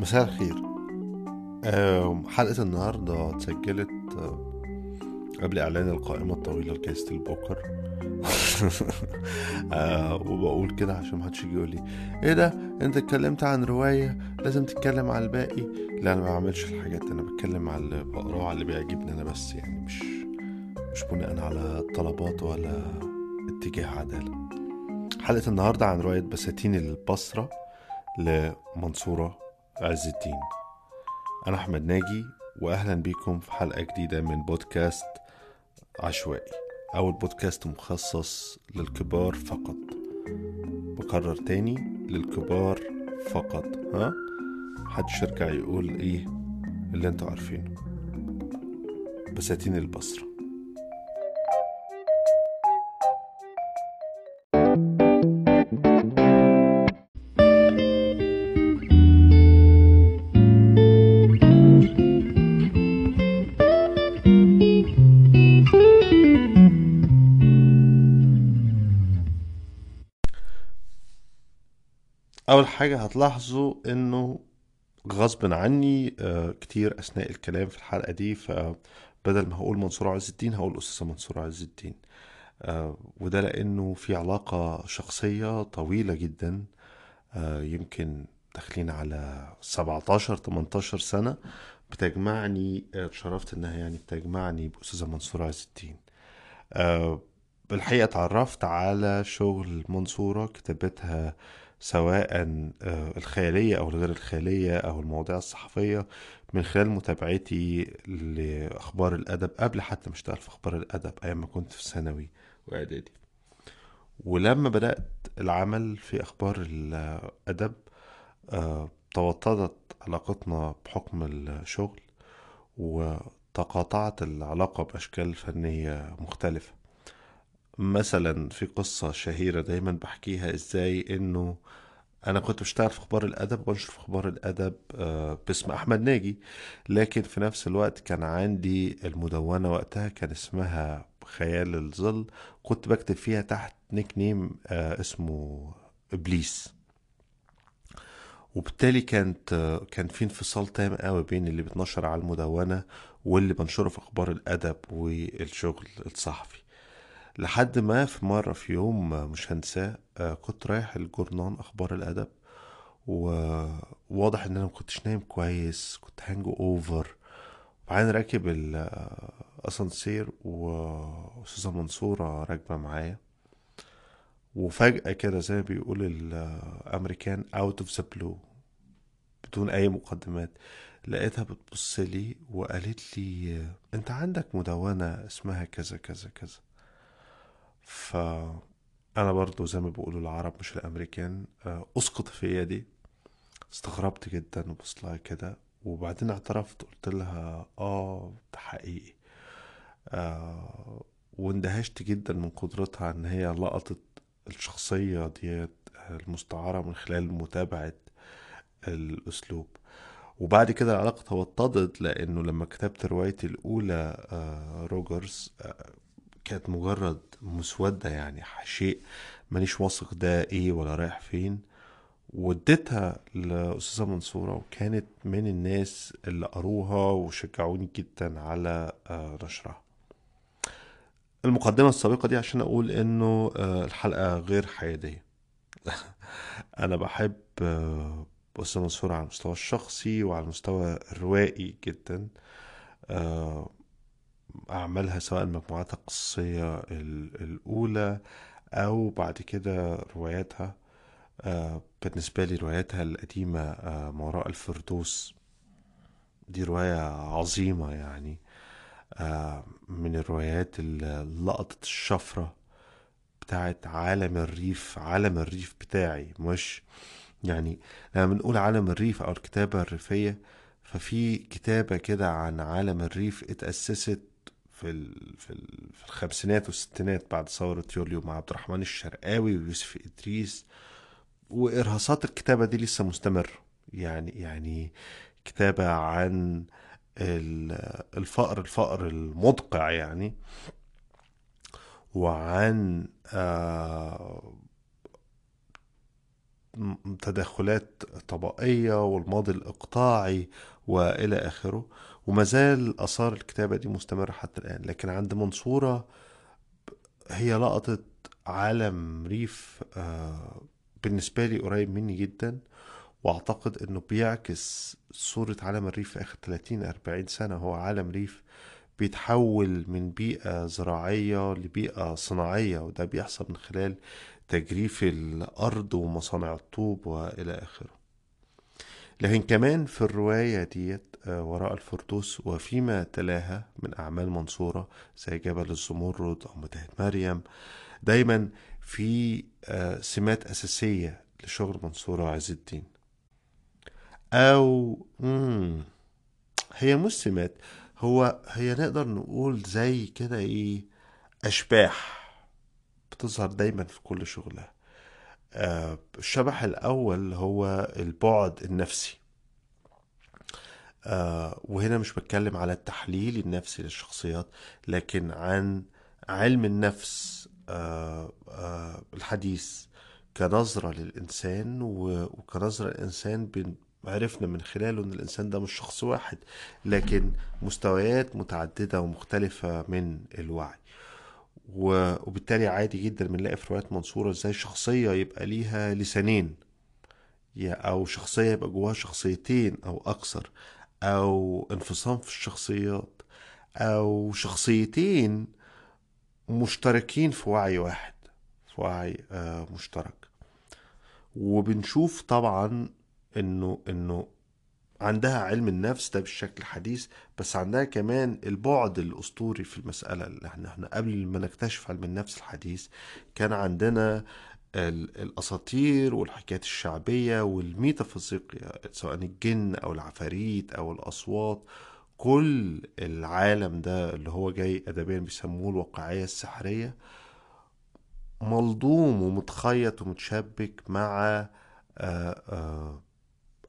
مساء الخير. حلقة النهاردة اتسجلت قبل إعلان القائمة الطويلة لجائزة البوكر. آه، وبقول كده عشان محدش يجي يقول لي إيه ده؟ أنت اتكلمت عن رواية لازم تتكلم على الباقي. لا أنا ما بعملش الحاجات أنا بتكلم على اللي بقراه على اللي بيعجبني أنا بس يعني مش مش بناء على طلبات ولا اتجاه عدالة. حلقة النهاردة عن رواية بساتين البصرة لمنصورة عز الدين أنا أحمد ناجي وأهلا بيكم في حلقة جديدة من بودكاست عشوائي أول بودكاست مخصص للكبار فقط. بكرر تاني للكبار فقط ها؟ محدش يرجع يقول إيه اللي أنتوا عارفينه. بساتين البصرة. أول حاجة هتلاحظوا إنه غصب عني آه، كتير أثناء الكلام في الحلقة دي فبدل ما هقول منصور عز الدين هقول أستاذة منصور عز الدين. آه، وده لأنه في علاقة شخصية طويلة جدا آه، يمكن داخلين على 17 18 سنة بتجمعني اتشرفت إنها يعني بتجمعني بأستاذة منصور عز الدين. بالحقيقة اتعرفت على شغل منصورة كتابتها سواء آه، الخيالية أو الغير الخيالية أو المواضيع الصحفية من خلال متابعتي لأخبار الأدب قبل حتى ما أشتغل في أخبار الأدب أيام ما كنت في ثانوي وإعدادي. ولما بدأت العمل في أخبار الأدب آه، توطدت علاقتنا بحكم الشغل وتقاطعت العلاقة بأشكال فنية مختلفة. مثلا في قصة شهيرة دايما بحكيها إزاي إنه أنا كنت بشتغل في أخبار الأدب وانشر في أخبار الأدب آه، باسم أحمد ناجي. لكن في نفس الوقت كان عندي المدونة وقتها كان اسمها خيال الظل. كنت بكتب فيها تحت نيك نيم آه، اسمه إبليس. وبالتالي كانت آه، كان في انفصال تام قوي بين اللي بتنشر على المدونة واللي بنشره في أخبار الأدب والشغل الصحفي. لحد ما في مرة في يوم مش هنساه آه، كنت رايح الجورنان أخبار الأدب وواضح إن أنا مكنتش نايم كويس كنت هانج أوفر وبعدين راكب الأسانسير وأستاذة منصورة راكبة معايا. وفجأة كده زي ما بيقول الأمريكان out of the blue بدون أي مقدمات. لقيتها بتبص لي وقالت لي أنت عندك مدونة اسمها كذا كذا كذا. فأنا برضو زي ما بيقولوا العرب مش الأمريكان. آه، أسقط في يدي استغربت جدا وبص لها كده. وبعدين اعترفت قلت لها آه ده حقيقي. آه واندهشت جدا من قدرتها إن هي لقطت الشخصية ديت المستعارة من خلال متابعة الأسلوب. وبعد كده العلاقة توطدت لأنه لما كتبت روايتي الأولى آه روجرز آه كانت مجرد مسودة يعني شيء مانيش واثق ده إيه ولا رايح فين. واديتها لأستاذة منصورة وكانت من الناس اللي قروها وشجعوني جدا على آه، نشرها. المقدمة السابقة دي عشان أقول إنه آه، الحلقة غير حيادية. أنا بحب آه، أستاذة منصورة على المستوى الشخصي وعلى المستوى الروائي جدا. أعمالها سواء المجموعات القصصية ال- الأولى أو بعد كده رواياتها. آه، بالنسبة لي رواياتها القديمة آه، ما وراء الفردوس. دي رواية عظيمة يعني. آه، من الروايات اللي لقطت الشفرة بتاعت عالم الريف عالم الريف بتاعي مش؟ يعني لما بنقول عالم الريف أو الكتابة الريفية ففي كتابة كده عن عالم الريف اتأسست في. في. في الخمسينات والستينات بعد ثورة يوليو مع عبد الرحمن الشرقاوي ويوسف إدريس وإرهاصات الكتابة دي لسه مستمر يعني يعني كتابة عن ال- الفقر الفقر المدقع يعني وعن آه، تدخلات طبقية والماضي الإقطاعي وإلى آخره وما زال آثار الكتابة دي مستمرة حتى الآن. لكن عند منصورة هي لقطت عالم ريف آه، بالنسبة لي قريب مني جدا وأعتقد إنه بيعكس صورة عالم الريف في آخر 30 40 سنة. هو عالم ريف بيتحول من بيئة زراعية لبيئة صناعية وده بيحصل من خلال تجريف الأرض ومصانع الطوب وإلى آخره. لكن كمان في الرواية ديت وراء الفردوس وفيما تلاها من أعمال منصورة زي جبل الزمرد أو متاهة مريم. دايما في آه، سمات أساسية لشغل منصورة عز الدين. أو هي مش سمات هو هي نقدر نقول زي كده إيه أشباح بتظهر دايما في كل شغلها. آه، الشبح الأول هو البعد النفسي. آه، وهنا مش بتكلم على التحليل النفسي للشخصيات لكن عن علم النفس آه، الحديث. كنظرة للإنسان وكنظرة الإنسان عرفنا من خلاله إن الإنسان ده مش شخص واحد لكن مستويات متعددة ومختلفة من الوعي. وبالتالي عادي جدا بنلاقي في روايات منصورة إزاي شخصية يبقى ليها لسانين أو شخصية يبقى جواها شخصيتين أو أكثر. أو انفصام في الشخصيات أو شخصيتين مشتركين في وعي واحد في وعي آه، مشترك. وبنشوف طبعا إنه إنه عندها علم النفس ده بالشكل الحديث بس عندها كمان البعد الأسطوري في المسألة اللي إحنا قبل ما نكتشف علم النفس الحديث كان عندنا الأساطير والحكايات الشعبية والميتافيزيقيا سواء الجن أو العفاريت أو الأصوات كل العالم ده اللي هو جاي أدبيا بيسموه الواقعية السحرية ملضوم ومتخيط ومتشبك مع آه، آه،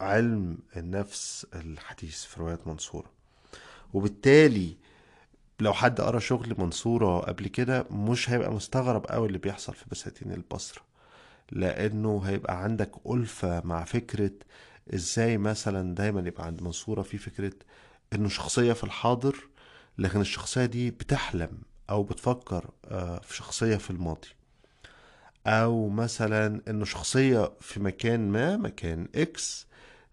علم النفس الحديث في روايات منصورة. وبالتالي لو حد قرأ شغل منصورة قبل كده مش هيبقى مستغرب قوي اللي بيحصل في بساتين البصرة. لأنه هيبقى عندك ألفة مع فكرة إزاي مثلا دايما يبقى عند منصورة في فكرة إنه شخصية في الحاضر لكن الشخصية دي بتحلم أو بتفكر آه، في شخصية في الماضي. أو مثلا إنه شخصية في مكان ما مكان إكس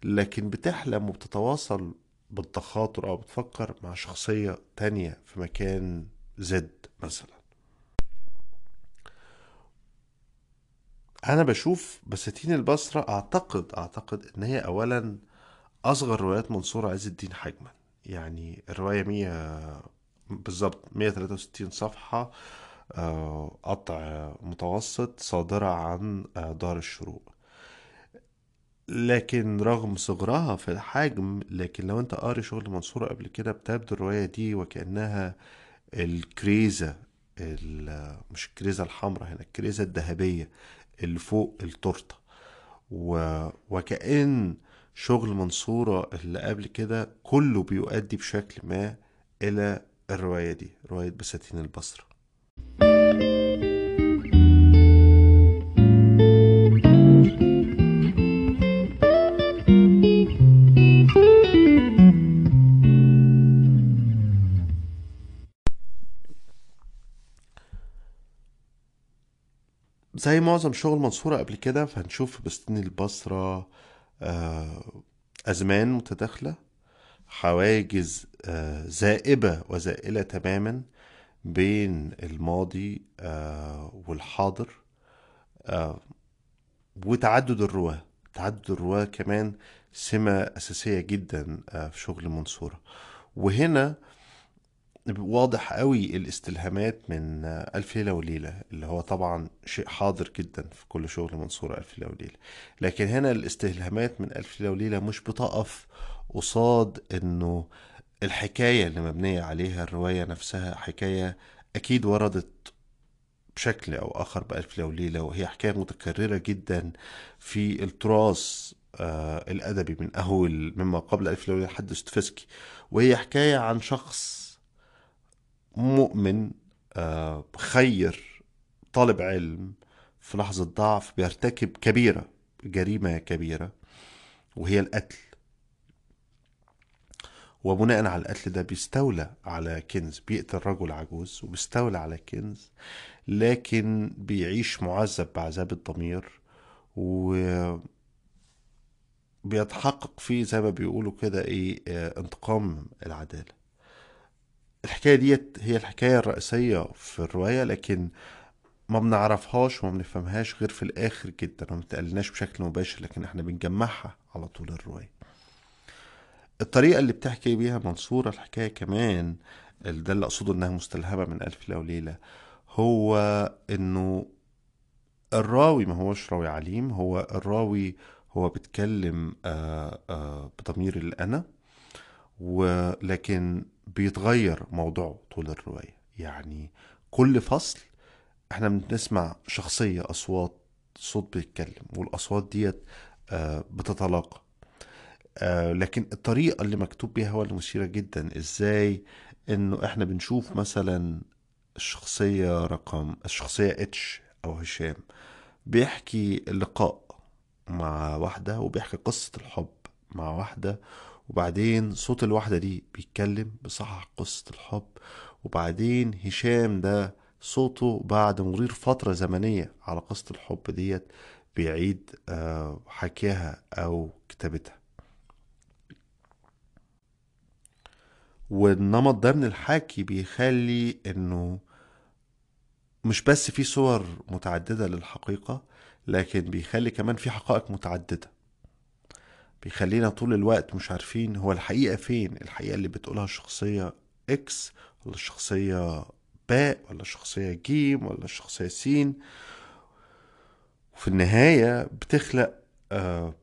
لكن بتحلم وبتتواصل بالتخاطر أو بتفكر مع شخصية تانية في مكان زد مثلا. أنا بشوف بساتين البصرة أعتقد أعتقد إن هي أولا أصغر روايات منصور عز الدين حجما. يعني الرواية مية بالظبط مية تلاتة وستين صفحة آه، قطع متوسط صادرة عن آه، دار الشروق. لكن رغم صغرها في الحجم لكن لو أنت قاري شغل منصور قبل كده بتبدو الرواية دي وكأنها الكريزة مش الكريزة الحمراء هنا الكريزة الذهبية. اللي فوق التورتة. و... وكأن شغل منصورة اللي قبل كده كله بيؤدي بشكل ما إلى الرواية دي رواية بساتين البصرة. زي معظم شغل منصورة قبل كده فهنشوف في البصرة آه، أزمان متداخلة حواجز آه، زائبة وزائلة تماما بين الماضي آه، والحاضر وتعدد الرواة. تعدد الرواة كمان سمة أساسية جدا في شغل منصورة. وهنا واضح قوي الاستلهامات من ألف ليلة وليلة اللي هو طبعا شيء حاضر جدا في كل شغل منصور ألف ليلة وليلة. لكن هنا الاستلهامات من ألف ليلة وليلة مش بتقف قصاد إنه الحكاية اللي مبنية عليها الرواية نفسها حكاية أكيد وردت بشكل أو آخر بألف ليلة وليلة وهي حكاية متكررة جدا في التراث آه الأدبي من أول مما قبل ألف ليلة وليلة لحد ستوفسكي وهي حكاية عن شخص مؤمن خير طالب علم في لحظة ضعف بيرتكب كبيرة جريمة كبيرة وهي القتل. وبناء على القتل ده بيستولى على كنز بيقتل رجل عجوز وبيستولى على كنز لكن بيعيش معذب بعذاب الضمير و بيتحقق فيه زي ما بيقولوا كده إيه آه، انتقام العدالة. الحكاية ديت هي الحكاية الرئيسية في الرواية لكن ما بنعرفهاش وما بنفهمهاش غير في الآخر جدا وما بتقلناش بشكل مباشر لكن إحنا بنجمعها على طول الرواية. الطريقة اللي بتحكي بيها منصورة الحكاية كمان ده اللي أقصده إنها مستلهمة من ألف ليلة وليلة هو إنه الراوي ما هوش راوي عليم هو الراوي هو بيتكلم آه، آه، بضمير الأنا. ولكن بيتغير موضوعه طول الرواية. يعني كل فصل إحنا بنسمع شخصية أصوات صوت بيتكلم والأصوات ديت آه، بتتلاقى. لكن الطريقة اللي مكتوب بيها هو المثيرة جدا. إزاي؟ إنه إحنا بنشوف مثلا الشخصية رقم الشخصية إتش أو هشام بيحكي اللقاء مع واحدة وبيحكي قصة الحب مع واحدة وبعدين صوت الواحدة دي بيتكلم بصحح قصة الحب. وبعدين هشام ده صوته بعد مرور فترة زمنية على قصة الحب ديت بيعيد آه، حكيها أو كتابتها. والنمط ده من الحكي بيخلي إنه مش بس في صور متعددة للحقيقة لكن بيخلي كمان في حقائق متعددة. بيخلينا طول الوقت مش عارفين هو الحقيقة فين؟ الحقيقة اللي بتقولها الشخصية إكس ولا الشخصية باء ولا الشخصية جيم ولا الشخصية سين وفي النهاية بتخلق آه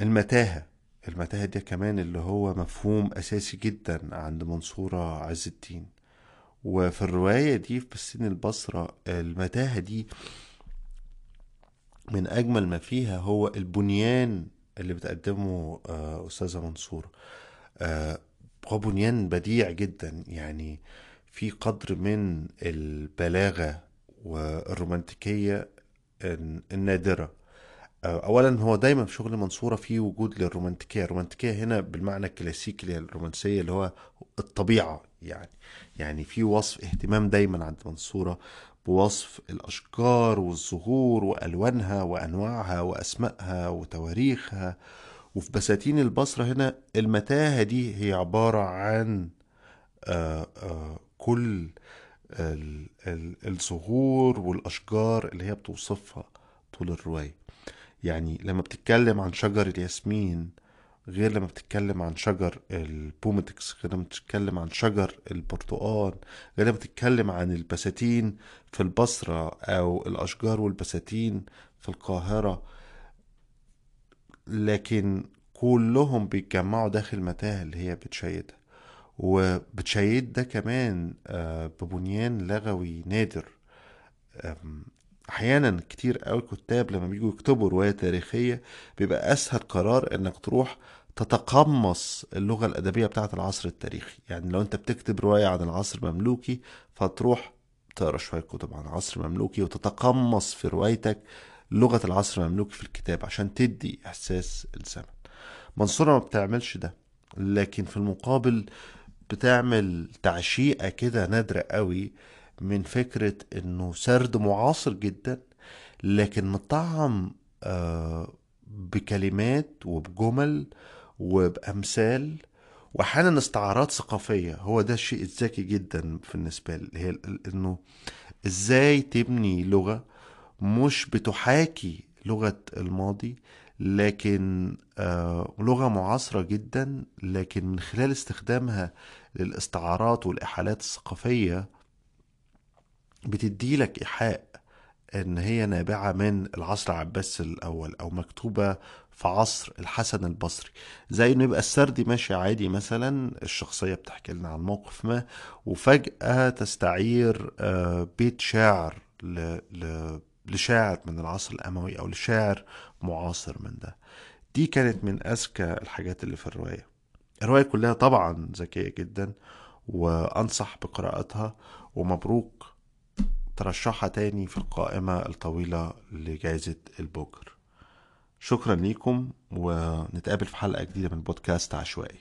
المتاهة. المتاهة دي كمان اللي هو مفهوم أساسي جدا عند منصورة عز الدين. وفي الرواية دي في السن البصرة المتاهة دي من أجمل ما فيها هو البنيان اللي بتقدمه آه، أستاذة منصور. آه، هو بنيان بديع جدا. يعني في قدر من البلاغة والرومانتيكية النادرة. آه، اولا هو دايما في شغل منصورة في وجود للرومانتيكية. الرومانتيكية هنا بالمعنى الكلاسيكي الرومانسيه اللي هو الطبيعة يعني. يعني في وصف اهتمام دايما عند منصورة بوصف الاشجار والزهور وألوانها وأنواعها وأسمائها وتواريخها. وفي بساتين البصرة هنا المتاهة دي هي عبارة عن آه، آه، كل الزهور والأشجار اللي هي بتوصفها طول الرواية. يعني لما بتتكلم عن شجر الياسمين غير لما بتتكلم عن شجر البومتكس غير لما بتتكلم عن شجر البرتقال غير لما بتتكلم عن البساتين في البصرة أو الأشجار والبساتين في القاهرة. لكن كلهم بيتجمعوا داخل متاهة اللي هي بتشيدها. وبتشيد ده كمان آه، ببنيان لغوي نادر. أحيانا كتير قوي كتاب لما بيجوا يكتبوا رواية تاريخية بيبقى أسهل قرار إنك تروح تتقمص اللغة الأدبية بتاعة العصر التاريخي. يعني لو أنت بتكتب رواية عن العصر المملوكي فتروح تقرأ شوية كتب عن العصر المملوكي وتتقمص في روايتك لغة العصر المملوكي في الكتاب عشان تدي إحساس الزمن. منصورة ما بتعملش ده لكن في المقابل بتعمل تعشيقة كده نادرة قوي من فكرة إنه سرد معاصر جدا لكن مطعم آه، بكلمات وبجمل وبأمثال واحيانا استعارات ثقافية. هو ده الشيء الذكي جدا بالنسبة لي هي إنه إزاي تبني لغة مش بتحاكي لغة الماضي لكن آه لغة معاصرة جدا لكن من خلال استخدامها للإستعارات والإحالات الثقافية بتدي لك إيحاء إن هي نابعة من العصر العباسي الأول أو مكتوبة في عصر الحسن البصري. زي إنه يبقى السردي ماشي عادي مثلا الشخصية بتحكي لنا عن موقف ما وفجأة تستعير آه، بيت شاعر لشاعر من العصر الأموي أو لشاعر معاصر من ده. دي كانت من أذكى الحاجات اللي في الرواية. الرواية كلها طبعا ذكية جدا وأنصح بقراءتها ومبروك ترشحها تاني في القائمة الطويلة لجائزة البوكر. شكرا ليكم ونتقابل في حلقة جديدة من بودكاست عشوائي.